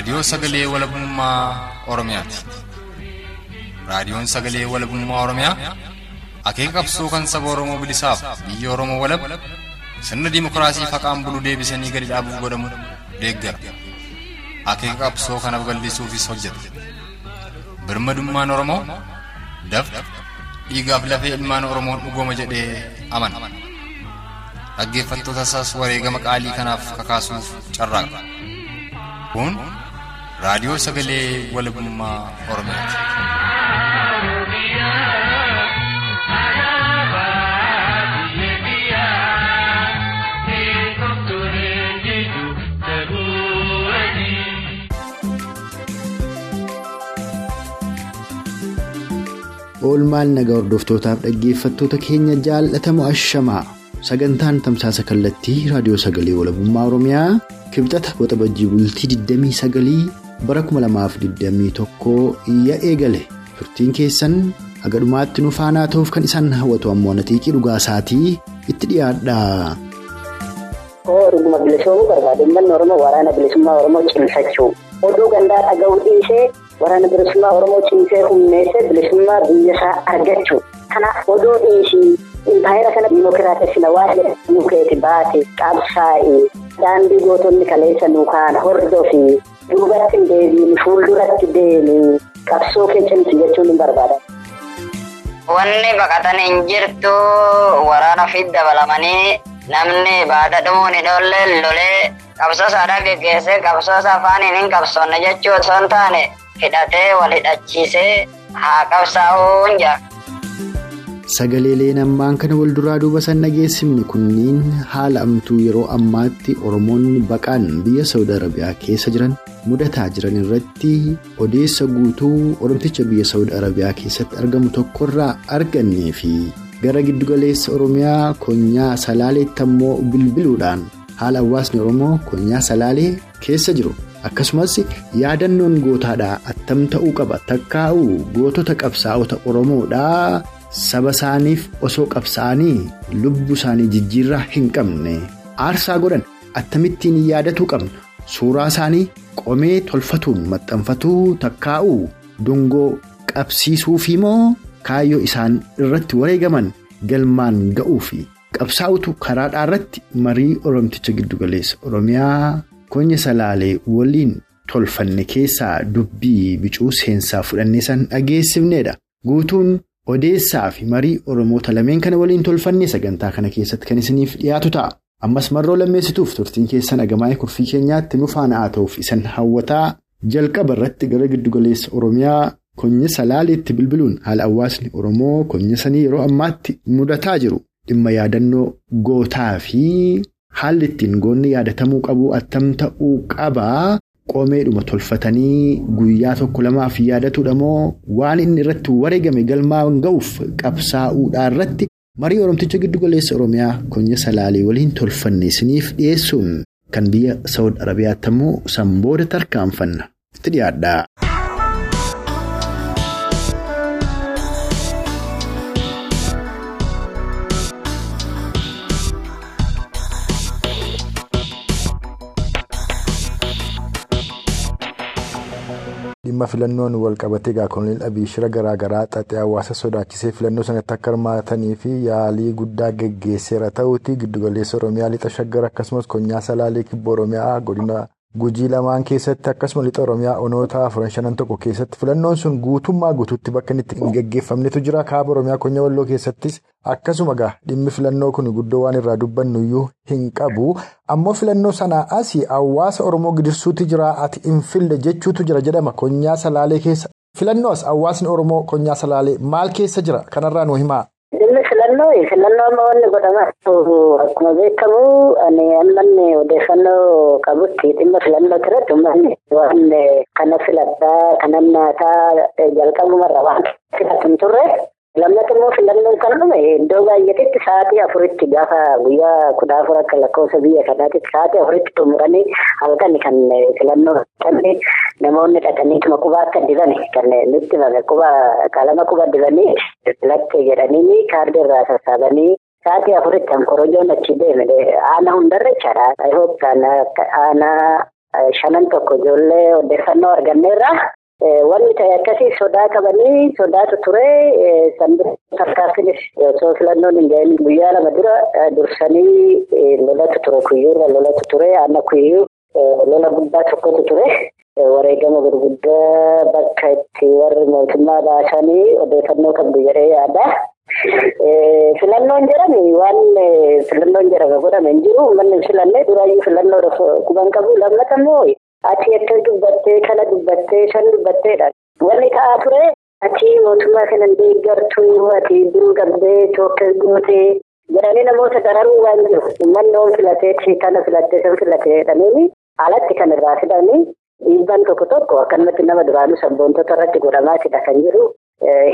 Raadiyoo Sagalee Walabummaa Oromiyaati. Raadiyoon Sagalee Walabummaa Oromiyaa akeeka qabsoo kan saba Oromoo bilisaaf biyya Oromoo walab sirna dimokiraasii faqaan bulu deebisanii gadi dhaabuuf godhamu deeggara. Akeeka qabsoo kana babal'isuufis hojjeta. Birmadummaan Oromoo dafqa dhiigaaf lafee ilmaan Oromoon dhugooma jedhee amana. Dhaggeeffattoota isaas wareegama qaalii kanaaf kakaasuuf carraaqa. Kun raadiyoo sagalee walabummaa Oromiyaati. oolmaan nagaa hordoftootaaf dhaggeeffattoota keenya jaallatamu ashamaa sagantaan tamsaasa kallattii raadiyoo sagalee walabummaa oromiyaa kibxata waxabajjii bultii 29 bara 2021 iyya eegale. Turtiin keessan haga dhumaatti nu faanaa ta'uuf kan isaan hawwatu ammoo natiiqii dhugaasaatii itti dhiyaadha. Dhuguma bilisoomuu barbaade. Uummanni Oromoo waraana bilisummaa Oromoo cimsachuu. Oduu gandaa dhaga'uu dhiisee waraana bilisummaa Oromoo cimsee humneessee bilisummaa biyya isaa argachuu. Kanaaf oduu dhiisii impaayera kana diimokiraatessina waa jedhamu keeti baate qabsaa'e daandii gootonni kaleessa nu kaana hordofi duubatti hin deebiin fuulduratti deemi qabsoo kee cimsi jechuun hin barbaada. Wanni baqatan hin jirtu waraana fi dabalamanii namni baada dhumuun hin oolle lolee qabsoo isaa geggeessee qabsoo isaa afaaniin hin qabsoonne jechuu osoo hin taane hidhatee wal hidhachiisee haa qabsaa'uun jira. Sagaleeleen ammaan kana wal duraa duuba san dhageessifne kunniin haala amtuu yeroo ammaatti Oromoonni baqaan biyya Saawud Arabiyaa keessa jiran mudataa jiran irratti odeessa guutuu Oromticha biyya Saawud Arabiyaa keessatti argamu tokkorraa argannee fi gara giddugaleessa Oromiyaa konyaa Salaaleetti ammoo bilbiluudhaan haala hawaasni Oromoo konyaa Salaalee keessa jiru. Akkasumas yaadannoon gootaadhaa attam ta'uu qaba takkaa'uu gootota qabsaa'ota Oromoodhaa saba isaaniif osoo qabsaa'anii lubbuu isaanii jijjiirraa hin qabne aarsaa godhan attamittiin yaadatuu qabna suuraa isaanii qomee tolfatuun maxxanfatuu takkaa'uu dungoo qabsiisuufi moo kaayyoo isaan irratti wareegaman galmaan ga'uu fi qabsaa'utu karaadhaa irratti marii oromticha giddugaleessa oromiyaa. Konya salaalee waliin tolfanne keessaa dubbii bicuu seensaa fudhannee san dhageessifnedha. Guutuun odeessaa fi marii Oromoota lameen kana waliin tolfanne sagantaa kana keessatti kan isiniif dhiyaatu ta'a. Ammas marroo lammeessituuf turtiin keessan agamaa'ee kurfii keenyaatti nu faana haa ta'uuf isan hawwataa jalqaba irratti gara giddugaleessa Oromiyaa konya salaaleetti bilbiluun haala hawaasni Oromoo konya sanii yeroo ammaatti mudataa jiru dhimma yaadannoo gootaa fi. Haalli ittiin goonni yaadatamuu qabu attam ta'uu qabaa qomeedhuma tolfatanii guyyaa tokko lamaaf yaadatudha moo waan inni irratti wareegame galmaan ga'uuf qabsaa'uudhaa irratti marii oromticha giddugaleessa oromiyaa konya salaalee waliin tolfanne isiniif dhiyeessuun kan biyya saawud arabiyaatti ammoo sanbooda tarkaanfanna itti dhiyaadha. Dhimma filannoon wal qabatee egaa koloneel abiy shira garaagaraa xaxee hawaasa sodaachisee filannoo sanatti akka hirmaatanii fi yaalii guddaa geggeesseera ta'uuti. Giddugaleessa oromiyaa lixa shaggar akkasumas konyaa salaalee kibba oromiyaa godina gujii lamaan keessatti akkasuma lixa oromiyaa onoota afuran shanan tokko keessatti filannoon sun guutummaa guutuutti bakka inni hin geggeeffamnetu jira. Kaaba oromiyaa konyaa walloo keessattis akkasuma gaa dhimmi filannoo kun guddoo waan irraa dubbannuyyuu hin qabu. Ammoo filannoo sanaa asii hawaasa oromoo gidirsuutu jira ati hin fille jechuutu jira jedhama. Konyaa salaalee keessa filannoo as hawaasni oromoo konyaa salaalee maal keessa jira? Kanarraa nu himaa. Dhimmi filannoo filannoo amma wanni godhama akkuma beekamu ani ammanni odeeffannoo qabutti dhimma filannoo irratti uummanni waan kana filadhaa kana nyaataa jalqabumarra waan filatu hin turre. Lammata immoo filannoon kan dhume iddoo baay'eetti sa'aatii afuritti gaafa guyyaa kudha afur akka lakkoofsa biyya kanaatti sa'aatii afuritti xumuranii halkan kan filannoo dhaqanii namoonni dhaqaniituma quba akka diban kan nutti qalama quba dibanii lakkee jedhanii kaardii irraa sassaabanii sa'aatii afuritti kan korojoon achi deeme aana hundarra jechaadha. Aanaa shanan tokko ijoollee odeeffannoo arganneerra. Wanni ta'e akkasii sodaa qabanii sodaatu ture tarkaanfinis osoo filannoon hin gahin guyyaa lama dura dursanii lolatu ture kuyyuurra lolatu ture aanna kuyyuu lola guddaa tokkotu ture. Wareegama gurguddaa bakka itti warri mootummaa baasanii odeeffannoo qabdu jedhee yaada. Filannoon jedhame waan filannoon jedhame godhame hin jiru uummanni filannee duraayyuu filannoo quban qabu lammata ati akka dubbattee kana dubbattee shan dubbatteedha. Wanni ta'aa ture ati mootummaa kana deeggartuu ati duruu qabdee tokko gootee jedhanii namoota dararuu waan jiru uummanni oon filatee kana filattee san filatee jedhanii alatti kan irraa fidanii. Dhiibbaan tokko tokko akkanumatti nama duraanuu sabboontota irratti godhamaatidha kan jiru.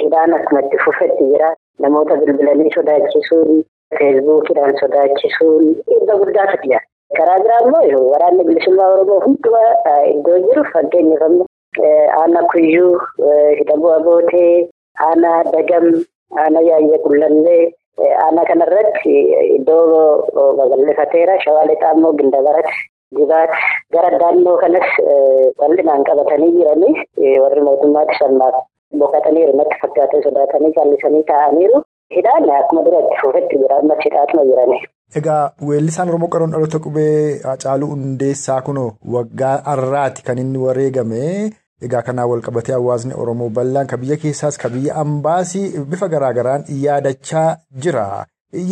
Hidhaan akkuma itti fufetti jira. Namoota bilbilanii sodaachisuun, feesbuukidhaan sodaachisuun dhiibba guddaatu jira. Karaa biraa immoo waraanni bilisummaa Oromoo hundumaa iddoo jiru fakkeenyaaf aanaa kuyyuu, hidhabuu abootee, aanaa dagam, aanaa yaayya qullallee, aanaa kanarratti iddoo babal'ifateera. Shawaa lixaa immoo gindabaratti. Dibaati gara daannoo kanas bal'inaan qabatanii jiranii warri mootummaatti salmaaf boqotaniiru natti fakkaatee sodaatanii callisanii taa'aniiru. Hidhaan akkuma duratti fuufetti jira ammas hidhaatuma jirani. Egaa weellisaan Oromoo qaroon dhaloota qubee Hacaaluu Hundeessaa kunoo waggaa har'aati kan inni wareegame. Egaa kanaan wal qabatee hawaasni Oromoo bal'aan kan biyya keessaas kan biyya ambaasii bifa garaagaraan yaadachaa jira.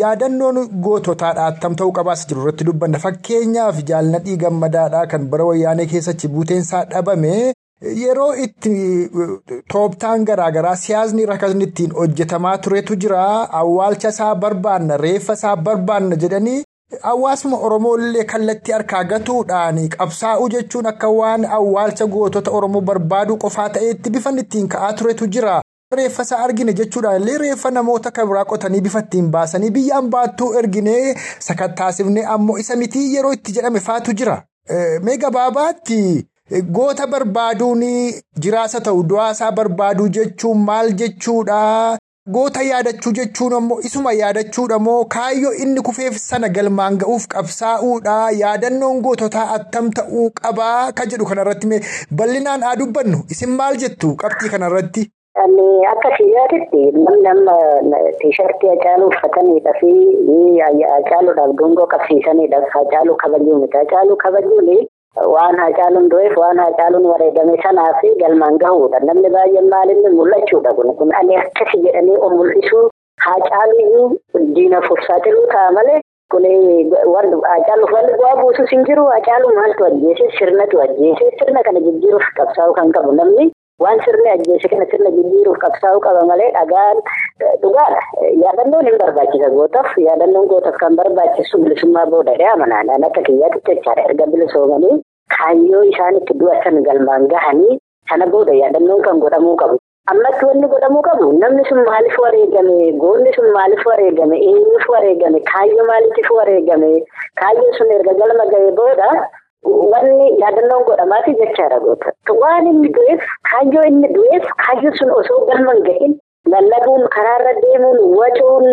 Yaadannoon goototaadhaa attam ta'uu qabaas jiru irratti dubbanna fakkeenyaaf jaalladhii gammadaadhaa kan bara wayyaanee keessatti buuteensaa dhabame yeroo itti tooftaan garaagaraa siyaasni rakkasni ittiin hojjetamaa turetu jira awwaalcha isaa barbaanna reeffa isaa barbaanna jedhanii hawaasuma Oromoo illee kallattii harkaa gatuudhaan qabsaa'uu jechuun akka waan awwaalcha gootota Oromoo barbaaduu qofaa ta'etti bifan ittiin ka'aa turetu jira. Reeffa isaa argine jechuudhaan illee reeffa namoota kan biraa qotanii bifa ittiin baasanii biyya ambaattuu erginee sakattaasifnee ammoo isa mitii yeroo itti jedhame faatu jira. Mee gabaabaatti goota barbaaduun jiraasa ta'u du'aasaa barbaaduu jechuun maal jechuudha? Goota yaadachuu jechuun ammoo isuma yaadachuudha moo kaayyoo inni kufeef sana galmaan ga'uuf qabsaa'uudha yaadannoon goototaa attam ta'uu qabaa kan jedhu kanarratti bal'inaan haa dubbannu isin maal jettu qabxii kanarratti? Akka siyyaatitti namni amma tiishartii Hacaaluu uffataniidha fi Hacaaluudhaaf dungoo qabsiisaniidha. Hacaaluu kabajuu miti. Hacaaluu kabajuun waan Hacaaluun du'eef waan Hacaaluun wareegame sanaa fi galmaan gahuudha. Namni baay'een maalinni mul'achuudha kun. Kun ani akkasi jedhanii of mul'isuu Hacaaluyyuu diina fursaatilu ta'a malee kun Hacaaluuf wanti bu'aa buusus hin jiru. Hacaaluu maaltu ajjeese sirnatu ajjeese sirna kana jijjiiruuf qabsaa'uu kan qabu namni. Waan sirni ajjeese kana sirna jijjiiruuf qabsaa'uu qaba malee dhagaan dhugaadha. Yaadannoon hin barbaachisa gootaaf yaadannoon gootaaf kan barbaachisu bilisummaa boodadha amanaan akka kiyyaatti jechaadha erga bilisoomanii kaayyoo isaan itti du'atan galmaan gahanii sana booda yaadannoon kan godhamuu qabu. Ammatti wanni godhamuu qabu namni sun maaliif wareegame goonni sun maaliif wareegame eenyuuf wareegame kaayyoo maaliitiif wareegame kaayyoon sun erga galma ga'ee booda. Wanni yaadannoon godhamaati jechaadha goota. Waan inni du'eef kaayyoo inni du'eef kaayyoo sun osoo galma gahin lallabuun karaarra deemuun wacuun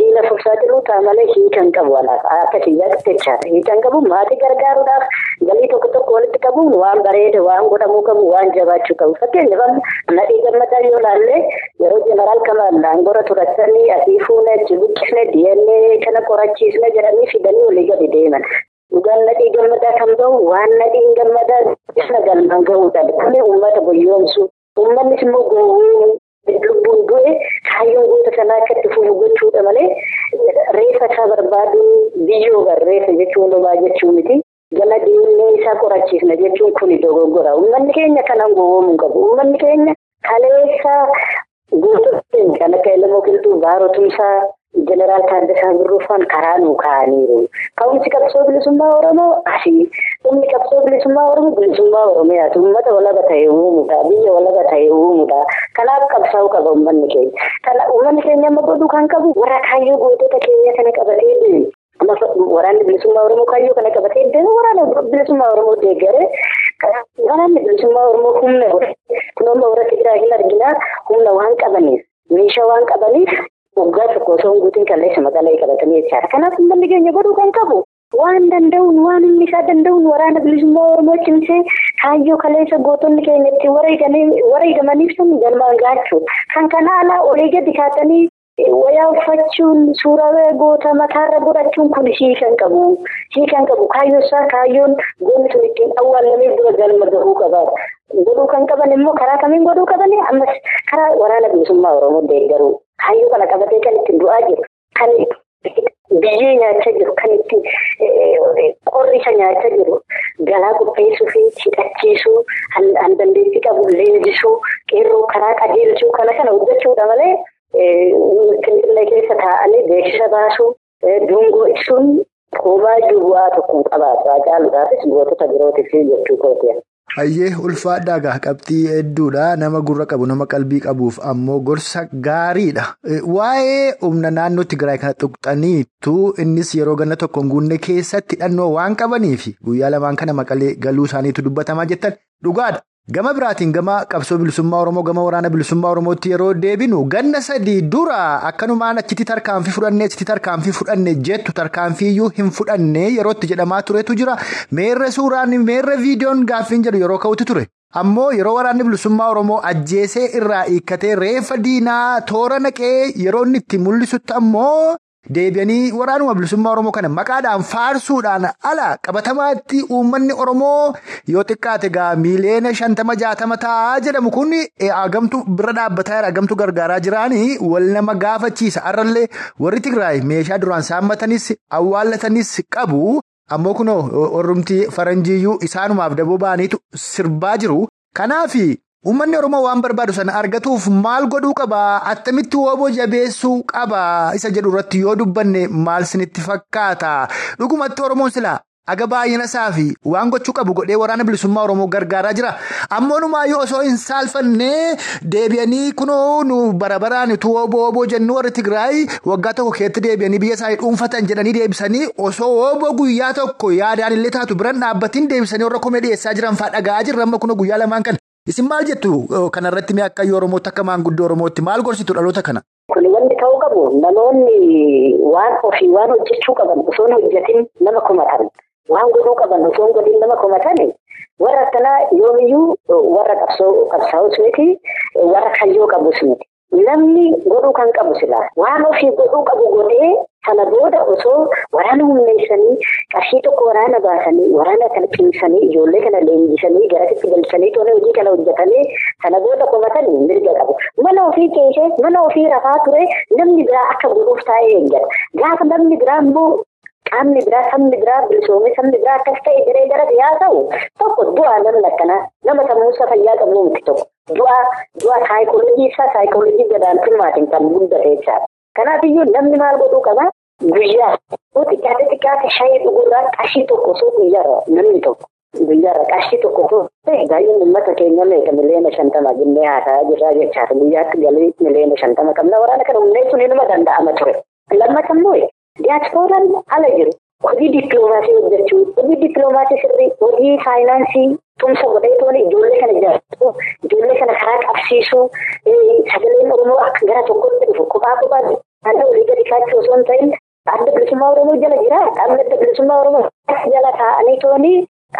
diina fursaatilu ta'a malee hiikan qabu walaaf akka kiyyaatti jechaadha. Hiikan qabu maatii gargaaruudhaaf galii tokko tokko walitti qabuun waan bareede waan godhamuu qabu waan jabaachuu qabu. Fakkeenyaaf nadhii gammadaa yoo laallee yeroo jeneraal kamaan aangora turatanii asii fuunee buqqisne DNA kana qorachiisne jedhanii fidanii olii gadi deeman. Nadhii gammadaa kan bahu waan nadhiin gammadaa isa galmaan gahuudha. Kun uummata boyyoomsu. Uummannis immoo gowwuu lubbuun du'e kaayyoon goota sanaa akka itti fufu gochuudha malee reeffa isaa barbaaduun biyyoo barreessa jechuun lolaa jechuu miti. Gala diinee isaa qorachiisna jechuun kuni dogoggora. Uummanni keenya kanaan gowwoomuu qabu. Uummanni keenya kaleessa gootota keenya kan akka Elamoo Qilxuu Baarotumsaa. Jeneraal Taaddasaa Birruufaan karaa nuu kaa'aniiru. Ka'umsi qabsoo bilisummaa Oromoo asii. Inni qabsoo bilisummaa Oromoo bilisummaa Oromiyaati. Uummata walaba ta'e uumuudha. Biyya walaba ta'e uumuudha. Kanaaf qabsaa'uu qaba uummanni keenya. Kana uummanni keenya amma godhuu kan qabu warra kaayyoo gootota keenya kana qabatee. Waraanni bilisummaa Oromoo kaayyoo kana qabatee deemu waraana bilisummaa Oromoo deeggaree waraanni bilisummaa Oromoo humna kunuunsa warra Tigiraa hin arginaa humna waan qabaniif meeshaa waan qabaniif. Waggaa tokko osoo hin guutiin kalleessa maqalee qabatanii jechaadha. Kanaaf uummanni keenya godhuu kan qabu waan danda'uun waan inni isaa danda'uun waraana bilisummaa Oromoo cimsee kaayyoo kaleessa gootonni keenya itti wareegamaniif sun galmaan gaachuu kan kana alaa olii gadi kaatanii wayaa uffachuun suuraa goota mataarra godhachuun kun hiikan qabu hiikan qabu kaayyoo isaa kaayyoon goonni sun ittiin awwaalamee dura galma gahuu qaba godhuu kan qaban immoo karaa kamiin godhuu qaban ammas karaa waraana bilisummaa Oromoo deeggaruu kaayyoo kana qabatee kan ittiin du'aa jiru kan biyyee nyaachaa jiru kan itti qorrisa nyaachaa jiru galaa qopheessuu fi hidhachiisuu an dandeettii qabu leenjisuu qeerroo karaa qajeelchuu kana kana hojjechuudha malee finfinnee keessa taa'anii beeksisa baasuu dungoo ibsuun homaa iyyuu bu'aa tokko qabaatu caaluudhaafis gootota birootiif jechuu kooti. Hayyee ulfaadhaa gaa qabxii hedduudha nama gurra qabu nama qalbii qabuuf ammoo gorsa gaariidha waa'ee humna naannoo Tigraay kana tuqxaniitu innis yeroo ganna tokko guunne keessatti hidhannoo waan qabaniif guyyaa lamaan kana maqalee galuu isaaniitu dubbatamaa jettan dhugaadha. Gama biraatiin gama qabsoo bilisummaa Oromoo gama waraana bilisummaa Oromootti yeroo deebinu ganna sadii dura akkanumaan achitti tarkaanfii fudhannee achitti tarkaanfii fudhanne jettu tarkaanfii iyyuu hin fudhanne yerootti jedhamaa turetu jira meerre suuraan meerre viidiyoon gaaffiin jedhu yeroo ka'utti ture. Ammoo yeroo waraanni bilisummaa Oromoo ajjeesee irraa hiikkatee reeffa diinaa toora naqee yeroo inni itti mul'isutti ammoo. Deebi'anii waraanuma bilisummaa Oromoo kana maqaadhaan faarsuudhaan ala qabatamaatti uummanni Oromoo yoo xiqqaate gaa miiliyoona shantama jaatama taa'aa jedhamu kun hagamtu bira dhaabbataa jira hagamtu gargaaraa jiraanii wal nama gaafachiisa har'allee warri Tigraay meeshaa duraan saammatanis awwaallatanis qabu ammoo kunoo orrumtii faranjiiyyuu isaanumaaf daboo ba'aniitu sirbaa jiru kanaafi. Uummanni Oromoo waan barbaadu sana argatuuf maal godhuu qabaa? Attamitti wooboo jabeessuu qabaa? Isa jedhu irratti yoo dubbanne maal sinitti fakkaata? Dhugumatti Oromoon silaa aga baay'ina isaa fi waan gochuu qabu godhee waraana bilisummaa Oromoo gargaaraa jira. Ammoo numaayyuu osoo hin saalfannee deebi'anii kunoo nu barabaraan wooboo wooboo jennu warri Tigraay waggaa tokko keessatti deebi'anii biyya isaanii dhuunfatan jedhanii deebisanii osoo wooboo guyyaa tokko yaadaan illee taatu biran dhaabbatiin deebisanii warra komee dhiyeessaa jiran fa'aa dhaga'aa jirra amma kunoo guyyaa lamaan kana. Isin maal jettu kanarratti mi akka Oromootti akka maanguddoo Oromootti maal gorsitu dhaloota kana? Kun wanti ta'uu qabu namoonni waan ofii waan hojjechuu qaban osoo hojjetin nama komatan waan godhuu qaban osoo hin godhin nama komatan warra akkanaa yoomiyyuu warra qabsaa'us miti warra kayyoo qabus miti. Namni godhuu kan qabu silaa waan ofii godhuu qabu godhee sana booda osoo waraana humneessanii qarshii tokko waraana baasanii waraana kana cimsanii ijoollee kana leenjisanii garasitti galchanii tola hojii kana hojjetanii sana booda qomatanii mirga qabu. Mana ofii keessee mana ofii rafaa ture namni biraa akka godhuuf taa'ee eeggata. Gaafa namni biraa immoo qaamni biraa sabni biraa bilisoomee sabni biraa akkas ta'e jiree gara yaa ta'u tokko du'aa namni akkanaa nama sammuusa fayyaa qabu miti tokko. Du'aa saayikoolojii isaa saayikoolojii gadaantummaatiin kan guddate jechaadha. Kanaafiyyuu namni maal godhuu qabaa? Guyyaa xiqqaate xiqqaate shayii dhugurraa qarshii tokko osoo guyyaarra namni tokko guyyaarra qarshii tokko osoo baay'een uummata keenya meeqa miliyoona shantama jennee haasa'aa jirraa jechaadha. Guyyaatti galii miliyoona shantama qabna waraana kana hundeessuun inuma danda'ama ture. Lammata immoo diyaaspooraan ala jiru. Hojii dippiloomaasii hojjechuu, hojii dippiloomaasii sirrii, hojii faayinaansii tumsa godhee tooni ijoollee kana jiraatu, ijoollee kana karaa qabsiisuu, sagaleen Oromoo akka gara tokkotti dhufu kophaa kophaa haala olii gadi kaachuu osoo hin ta'in adda bilisummaa Oromoo jala jira. Dhaabni adda bilisummaa Oromoo jala taa'anii tooni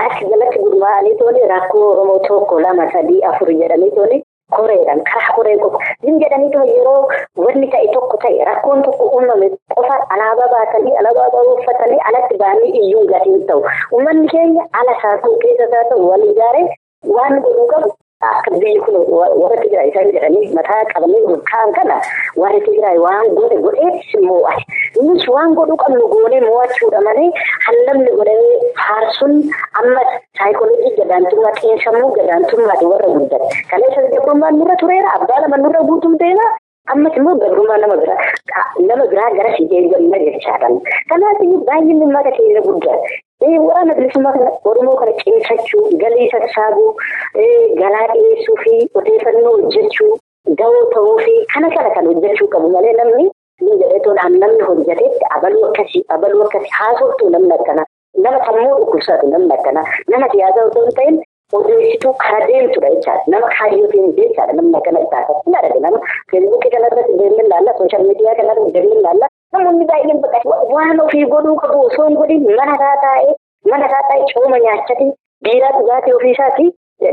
as jalatti gurmaa'anii tooni rakkoo Oromoo tokko lama sadii afur jedhanii tooni koreedhaan karaa koree qofa. Hin jedhanii tooni yeroo wanni ta'e tokko ta'e rakkoon tokko uumame qofa alaabaa baasanii alaabaa uffatanii alatti ba'anii iyyuu gatiin ta'u. Uummanni keenya ala isaa ta'u keessa isaa ta'u wal ijaaree waan godhuu qabu. Akka biyyi kun warra Tigraay isaan jedhanii mataa qabanii kaan kana warri Tigraay waan godhe godheetis moo'ate. Innis waan godhuu qabnu goonee moo'achuudha malee hallafni godhee faarsuun ammas saayikoolojii gadaantummaa xiinsammuu gadaantummaati warra guddate. Kaleessa gabrummaan nurra tureera abbaa lama nurra guutuun ta'eera. Ammas immoo gabrummaa nama biraa nama biraa gara siidee galma jechaadha. Kanaaf baay'inni uummata keenya guddaa. Waraana bilisummaa Oromoo kana cimsachuu, galii sassaabuu, galaa dhiyeessuu fi odeeffannoo hojjechuu, dawoo ta'uu fi kana kana kan hojjechuu qabu malee namni namni hojjetetti abaluu akkasii abaluu akkasii haasoftuu namni akkana nama sammuu dhukkubsatu namni akkana nama siyaasa otoo hin ta'in odeessituu kara deemtudha jechaadha. Nama kaayyootiin jechaadha namni akkana argina nama feesbuukii kanarratti deemnee ilaalla, sooshaal miidiyaa kanarratti deemnee ilaalla. Namoonni baay'een bakka waan ofii godhuu qabu osoo hin godhin mana isaa taa'ee mana isaa taa'ee cooma nyaachate biiraa dhugaatii ofiisaati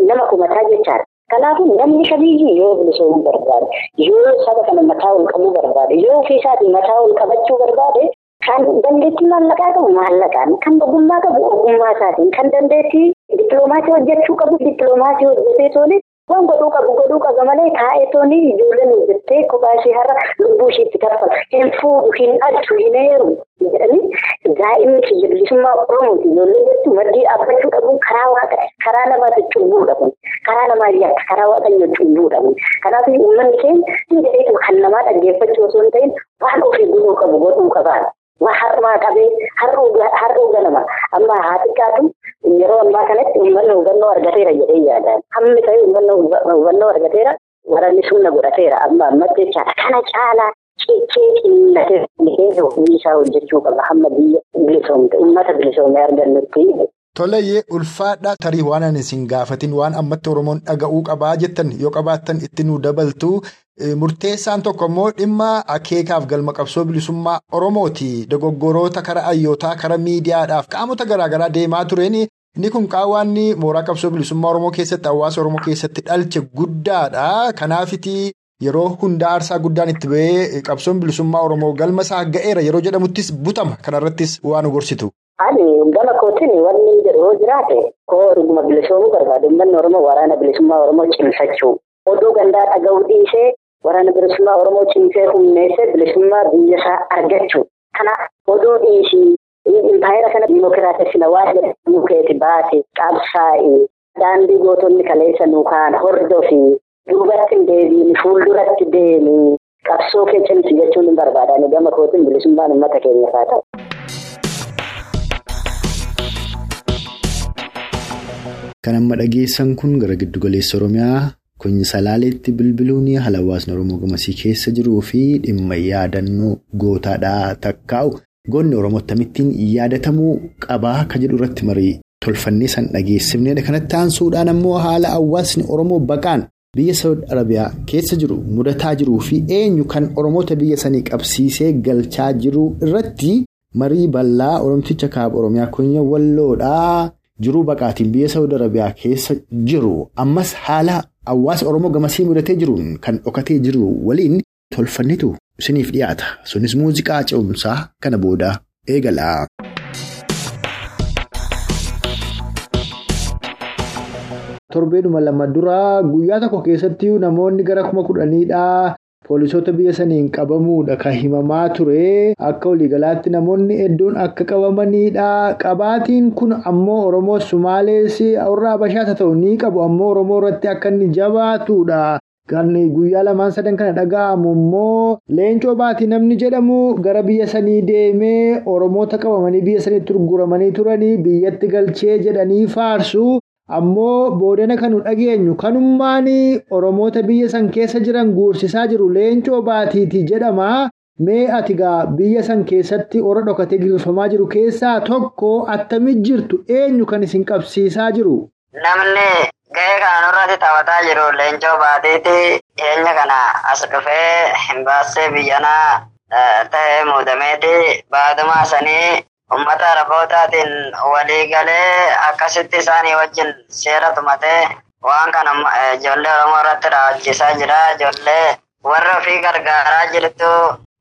nama kumataa jechaadha. Kanaafuu namni kamiyyuu yoo bilisoomuu barbaade yoo saba kana mataa ol qabuu barbaade yoo ofiisaatii mataa ol qabachuu barbaade kan dandeettii maallaqaa qabu maallaqaan kan ogummaa qabu ogummaa isaatiin kan dandeettii dippiloomaasii hojjechuu qabu dippiloomaasii hojjetee tolee waan godhuu qabu godhuu qaba malee taa'ee toonii ijoolleen hojjettee kophaa ishee har'a lubbuu isheetti tarfama hin fuudhu hin dhalchu hin heeru jedhanii daa'imni kiyya bilisummaa oromooti ijoollee jettu maddii dhaabbachuu dhabuun karaa waaqa karaa namaatti cubbuu dhabuun karaa namaa yakka karaa waaqayyo cubbuu dhabuun kanaaf uummanni keenya hin kan namaa dhaggeeffachuu osoo hin ta'in waan ofii godhuu qabu godhuu qabaadha. Waa harmaa qabee har'uu ganama amma haa xiqqaatu yeroo ammaa kanatti uummanni hubannoo argateera jedhee yaadaan hammi ta'e hubannoo argateera waraanni sumna godhateera amma ammatti jechaadha kana caalaa ciccee xinnatee isaa hojjechuu qaba hamma biyya bilisoomte uummata bilisoomee argannutti. Toleyyee ulfaadhaa tarii waan ani isin gaafatin waan ammatti Oromoon dhaga'uu qabaa jettan yoo qabaattan itti nu dabaltu murteessaan tokko immoo dhimma akeekaaf galma qabsoo bilisummaa Oromooti. Dogoggoroota kara ayyootaa kara miidiyaadhaaf qaamota garaagaraa deemaa tureen. Inni kun qaawwaan mooraa qabsoo bilisummaa Oromoo keessatti hawaasa Oromoo keessatti dhalche guddaadha. Kanaafiti yeroo hunda aarsaa guddaan itti ba'ee qabsoon bilisummaa Oromoo galma isaa ga'eera. Yeroo jedhamuttis butama. Kanarrattis waan gorsitu. Ani gama kootiin wanni jedhu jiraate koo dhuguma bilisoomuu barbaadu. Uummanni Oromoo waraana bilisummaa Oromoo cimsachuu. Oduu gandaa dhaga'uu dhiisee waraana bilisummaa Oromoo cimsee humneessee bilisummaa biyya isaa argachuu kana oduu dhiisii impaayera kana diimokiraatessina waan jedhamu keeti baase qabsaa'e daandii gootonni kaleessa nu kaan hordofi duubatti hin deebiin fuulduratti deemi qabsoo kee cimsi jechuun hin barbaadani gama kootiin bilisummaan uummata keenyaaf haa ta'u. Kan amma dhageessan kun gara giddugaleessa Oromiyaa kunyi salaaleetti bilbiluun haala hawaasni Oromoo gamasii keessa jiruu fi dhimma yaadannoo gootaadhaa takkaa'u goonni Oromoo akkamittiin yaadatamuu qabaa akka jedhu irratti marii tolfannee san dhageessifnedha. Kanatti aansuudhaan ammoo haala hawaasni Oromoo baqaan biyya Saawud Arabiyaa keessa jiru mudataa jiruu fi eenyu kan Oromoota biyya sanii qabsiisee galchaa jiru irratti marii bal'aa Oromticha kaaba Oromiyaa kunya walloodhaa. Jiruu baqaatiin biyya Saawud Arabiyaa keessa jiru ammas haala hawaasa Oromoo gamasii mudatee jiruun kan dhokatee jiru waliin tolfannitu isiniif dhiyaata. Sunis muuziqaa ce'umsaa kana booda eegala. Torbeedhuma lama duraa guyyaa tokko keessatti namoonni gara kuma kudhaniidhaa. Poolisoota biyya saniin qabamuudha kan himamaa ture akka waliigalaatti namoonni hedduun akka qabamanidha. Qabaatiin kun ammoo Oromoo Sumaalees warra Habashaas haa ta'u ni qabu ammoo Oromoo irratti akka inni jabaatudha. Kan guyyaa lamaan sadan kana dhaga'amu immoo leencoo baatii namni jedhamu gara biyya sanii deemee Oromoota qabamanii biyya saniitti gurguramanii turanii biyyatti galchee jedhanii faarsu. Ammoo boodana kan nu dhageenyu kanummaan Oromoota biyya san keessa jiran guursisaa jiru leencoo baatiiti jedhama. Mee ati gaa biyya san keessatti warra dhokatee gaggeeffamaa jiru keessaa tokko attamit jirtu eenyu kan isin qabsiisaa jiru? Namni gahee kana nurratti taphataa jiru leencoo baatiiti. Dhiyeenya kana as dhufee hin baassee biyyanaa ta'ee muudameeti. Baaduma sanii Uummata Arabootaatiin walii galee akkasitti isaanii wajjin seera tumatee waan kana ijoollee Oromoo irratti raawwachiisaa jira. Ijoollee warra ofii gargaaraa jirtu.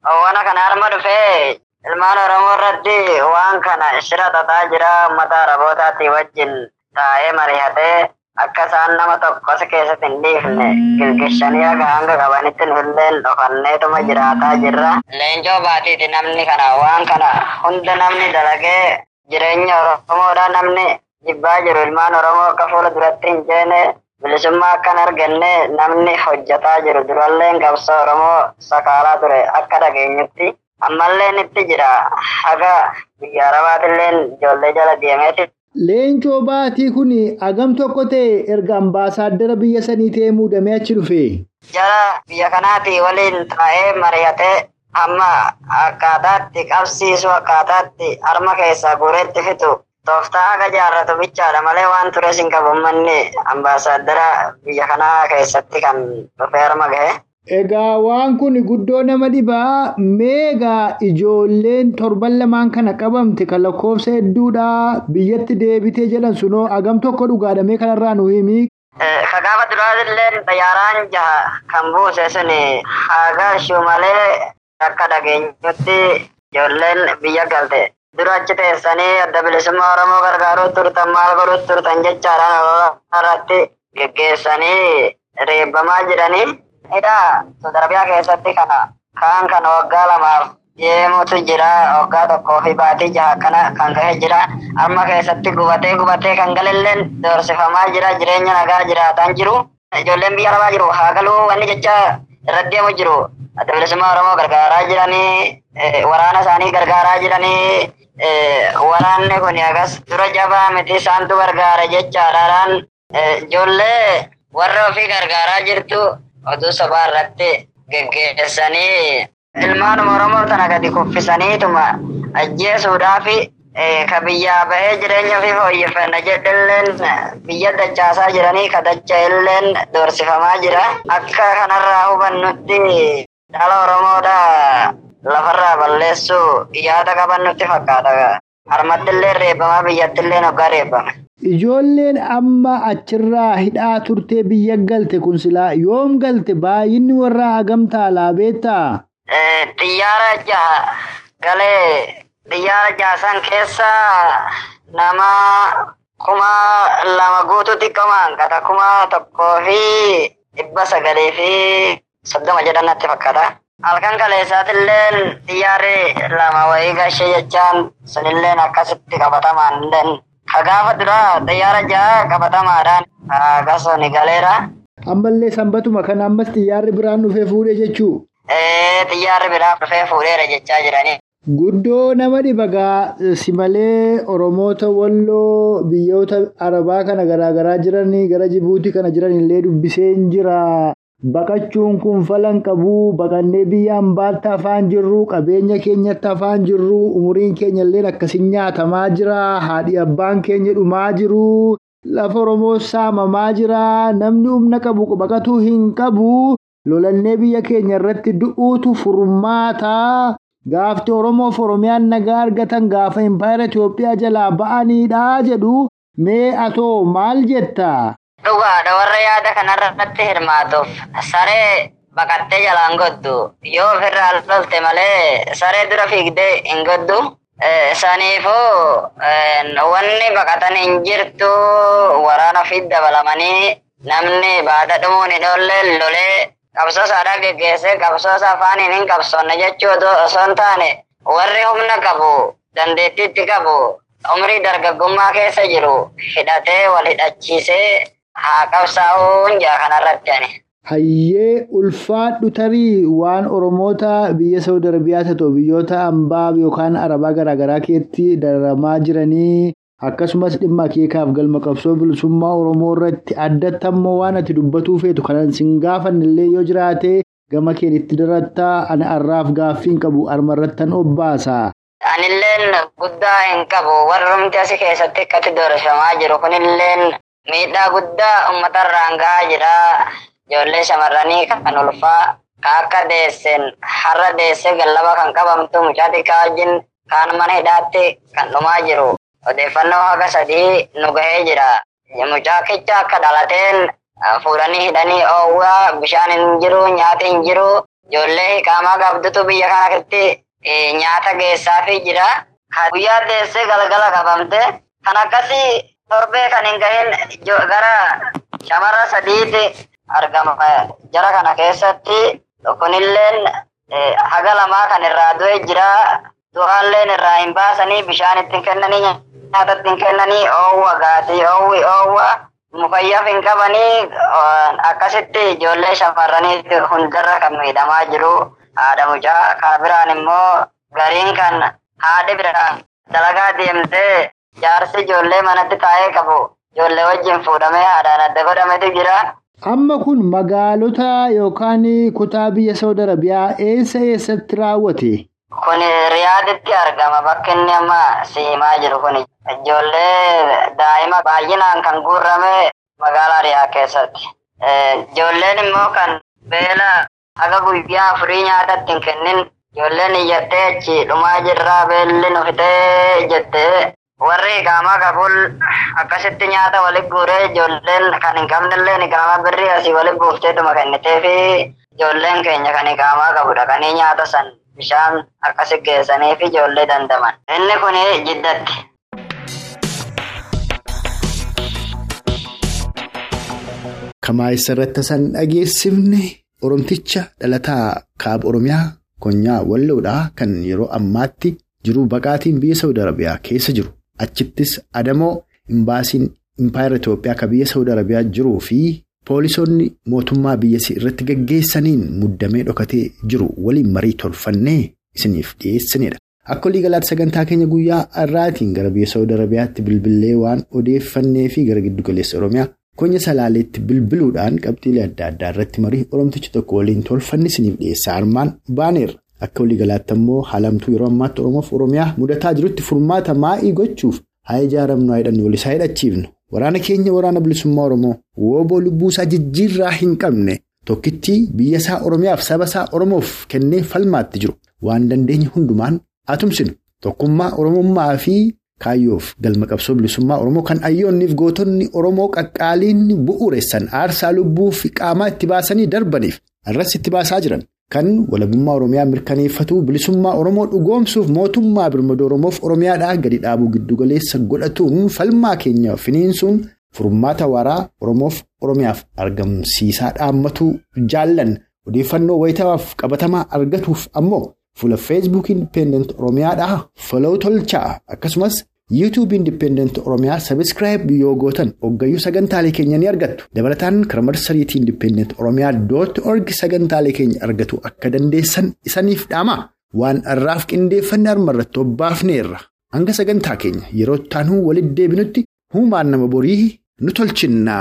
Waan kana harma dhufee ilmaan Oromoo irratti waan kana shira xaxaa jira. Uummata Arabootaatiin wajjin taa'ee mari'atee akka isaan nama tokkos keessatti hin dhiifne gilgishanii akka hanga qabanitti illee dhokanneetuma jiraataa jirra. Leencoo baatiiti namni kana waan kana hunda namni dalagee jireenya Oromoodha namni jibbaa jiru ilmaan Oromoo akka fuula duratti hin ceene bilisummaa akka hin arganne namni hojjetaa jiru duralleen qabsoo Oromoo sakaalaa ture akka dhageenyutti ammallee itti jira haga biyya arabaatilleen ijoollee jala deemeeti. Leencoo baatii kun hagam tokko ta'e erga ambaasaaddara biyya sanii ta'ee muudamee achi dhufe. Jara biyya kanaati waliin taa'ee mari'atee amma akkaataatti qabsiisu akkaataatti harma keessaa guureetti fitu tooftaa akka jaarratu bichaadha malee waan tures hin qabu manni ambaasaaddara biyya kanaa keessatti kan dhufee harma gahe. Egaa waan kun guddoo nama dhibaa meegaa ijoolleen torban lamaan kana qabamte kan lakkoofsa hedduudha biyyatti deebitee jedhan sunoo agam tokko dhugaadhamee kanarraa nu himi. Ka gaafa duraatillee xayyaaraan jaha kan buuse sun haagalchuu malee akka dhageenyutti ijoolleen biyya galte. Dura achi teessanii adda bilisummaa Oromoo gargaaruu turtan maal godhuu turtan jechaadhaan irratti geggeessanii reebbamaa jiranii. Hidhaa Saudi Arabiyaa keessatti kana kaan kan waggaa lamaaf deemutu jira waggaa tokkoo fi baatii jaha kana kan gahe jira. Amma keessatti gubatee gubatee kan galilleen doorsifamaa jira jireenya nagaa jiraataan jiru. Ijoolleen biyya arabaa jiru? Haa galuu wanni jecha irra deemu jiru. Bilisummaa oromoo gargaaraa jiranii waraana isaanii gargaaraa jiranii waraanni kun agas. Dura jabaa miti isaantu gargaara jechaadhaan ijoollee warra ofii gargaaraa jirtu oduu sabaa irratti geggeessanii ilmaanuma oromoo tana gadi kuffisaniituma ajjeesuudhaa fi ka biyyaa bahee jireenya ofii fooyyeffanna jedhalleen biyya dachaasaa jiranii ka dacha illeen doorsifamaa jira. Akka kanarraa hubannutti dhala oromoodha lafarraa balleessuu yaada qabannutti fakkaata. Harmattillee reebbamaa biyyattillee hoggaa reebbame. Ijoolleen amma achirraa hidhaa turtee biyya galte kun silaa yoom galte baay'inni warraa hagam taalaa beektaa? Xiyyaara jaha galee xiyyaara jaha san keessa nama kuma lama guutuutti qaban kata kuma tokkoo fi dhibba sagalii fi soddoma jedhan natti fakkaata. Halkan kaleessaatilleen xiyyaarri lama wayii gashee jechaan sunilleen akkasitti qabatamaan illeen ka gaafa dura xiyyaara jaha qabatamaadhaan akkasuma ni galeera. Ammallee sanbatuma kana ammas xiyyaarri biraan dhufee fuudhee jechuu? xiyyaarri biraan dhufee fuudheera jechaa jiranii. Guddoo nama dhibagaa si malee Oromoota walloo biyyoota Arabaa kana garaagaraa jiranii gara Jibuutii kana jiran illee dubbiseen jira. Baqachuun kun falan qabu baqannee biyya ambaatti afaan jirru qabeenya keenyatti afaan jirru umuriin keenya illee akkasiin nyaatamaa jira haadhi abbaan keenya dhumaa jiru lafa Oromoo saamamaa jira namni humna qabu baqatuu hin qabu lolannee biyya keenya irratti du'uutu furmaata. Gaafti Oromoof Oromiyaan nagaa argatan gaafa impaayera Itoophiyaa jalaa ba'aniidha jedhu mee atoo maal jetta? Dhugaadha warra yaada kanarratti hirmaatuuf saree baqattee jalaan goddu yoo ofirraa lolte malee saree dura fiigdee hin goddu. Saniifuu wanni baqatan hin jirtu waraana ofiitti dabalamanii namni baada dhumuun hin oolle lolee qabsoo isaadhaa geggeessee qabsoo isaa afaaniin hin qabsoonne jechuu osoo hin taane warri humna qabu dandeettiitti qabu umrii dargaggummaa keessa jiru. Hidhatee wal hidhachiisee haa qabsaa'uun jaa kanarratti ani. Hayyee ulfaadhu tarii waan Oromoota biyya Saudi Arabiyaa ta'u biyyoota ambaa yookaan Arabaa garaagaraa keessatti dararamaa jiranii akkasumas dhimma akeekaaf galma qabsoo bilisummaa Oromoo irratti addatti ammoo waan ati dubbatuu feetu kanan sin gaafannillee yoo jiraate gama keenitti darattaa ani har'aaf gaaffii hin qabu armarrattan obbaasa. Anilleen guddaa hin qabu warrumti asi keessatti akkatti doorsifamaa jiru kunilleen miidhaa guddaa uummatarraan gahaa jira. Ijoollee shamarranii kan ulfaa akka deessen har'a deessee gallaba kan qabamtu mucaa xiqqaa wajjin kaan mana hidhaatti kan dhumaa jiru. Odeeffannoo haga sadii nu gahee jira. Mucaa kicha akka dhalateen fuudhanii hidhanii oowwaa bishaan hin jiru nyaati hin jiru. Ijoollee hiqaamaa qabdutu biyya kana keessatti nyaata geessaafii jira. Guyyaa deessee galgala qabamte kan akkasii torbee kan hin gahin gara shamarra sadiiti argama jara kana keessatti kunilleen haga lamaa kan irraa du'e jira. Du'aalleen irraa hin baasanii bishaan ittiin kennanii nyaata ittiin kennanii oowwa gaatii oowwi oowwa mukayyaaf hin qabanii akkasitti ijoollee shamarranii hundarra kan miidhamaa jiru haadha mucaa kana biraan immoo gariin kan haadhi biraan dalagaa deemtee jaarsi ijoollee manatti taa'ee qabu ijoollee wajjin fuudhamee haadhaan adda godhametu jira. Amma kun magaalota yookaan kutaa biyya Saudi Arabiyaa eessa eessatti raawwate? Kun Riyaaditti argama bakki inni amma siimaa jiru kun ijoollee daa'ima baay'inaan kan guurrame magaalaa Riyaad keessatti. Ijoolleen immoo kan beela Aga guyyaa afurii nyaatatti hin kennin ijoolleen iyyattee achi dhumaa jirraa beelli nu fitee jettee warri qaamaa qabul akkasitti nyaata walitti guuree ijoolleen kan hin qabnellee qaamaa birrii asii walitti guufteetuma kennitee fi ijoolleen keenya kan qaamaa qabu dhaqanii nyaata san bishaan akkasi geessanii fi ijoollee dandaman. Inni kun jiddatti. Kamaa irratti san dhageessifne Oromticha dhalataa kaaba Oromiyaa konyaa walloodhaa kan yeroo ammaatti jiru baqaatiin biyya Saawud Arabiyaa keessa jiru. Achittis Adamoo imbaasiin Impaayera Itoophiyaa kan biyya Saawud Arabiyaa jiruu fi poolisoonni mootummaa biyyasii irratti gaggeessaniin muddamee dhokatee jiru waliin marii tolfannee isiniif dhiyeessinedha. Akka waliigalaatti sagantaa keenya guyyaa har'aatiin gara biyya Saawud Arabiyaatti bilbilee waan odeeffannee fi gara giddugaleessa Oromiyaa konya salaaleetti bilbiluudhaan qabxiilee adda addaa irratti marii Oromtichi tokko waliin tolfanne isiniif dhiyeessaa armaan baaneerra. Akka waliigalaatti ammoo haalamtuu yeroo ammaatti Oromoof Oromiyaa mudataa jirutti furmaata maa'ii gochuuf haa ijaaramnu haa hidhannu walisaa hidhachiifnu. Waraana keenya waraana bilisummaa Oromoo wooboo lubbuusaa jijjiirraa hin qabne tokkittii biyya isaa Oromiyaaf saba isaa Oromoof kennee falmaatti jiru waan dandeenye hundumaan hatumsinu tokkummaa Oromummaa fi kaayyoof galma qabsoo bilisummaa Oromoo kan hayyoonniif gootonni Oromoo qaqqaaliin bu'uureessan aarsaa lubbuu fi qaamaa itti baasanii darbaniif irras itti baasaa jiran. Kan walabummaa Oromiyaa mirkaneeffatu bilisummaa Oromoo dhugoomsuuf mootummaa birmadoo Oromoof Oromiyaadhaa gadi dhaabuu giddugaleessa godhatuun falmaa keenya finiinsuun furmaata waaraa Oromoof Oromiyaaf argamsiisaa dhaammatuu jaallan. Odeeffannoo wayitawaaf qabatamaa argatuuf ammoo fuula feesbuuk indipendent Oromiyaadhaa foloo tolchaa akkasumas yuutuub indipendent Oromiyaa sabiskiraayib yoo gootan hoggayyuu sagantaalee keenya ni argattu dabalataan karaa marsariitii indipendent Oromiyaa dooti orgi sagantaalee keenya argatu akka dandeessan isaniif dhaama. Waan har'aaf qindeeffannee armarratti obbaafneerra. Hanga sagantaa keenya yeroo taanuu walitti deebinutti huumaan nama borii nu tolchinna.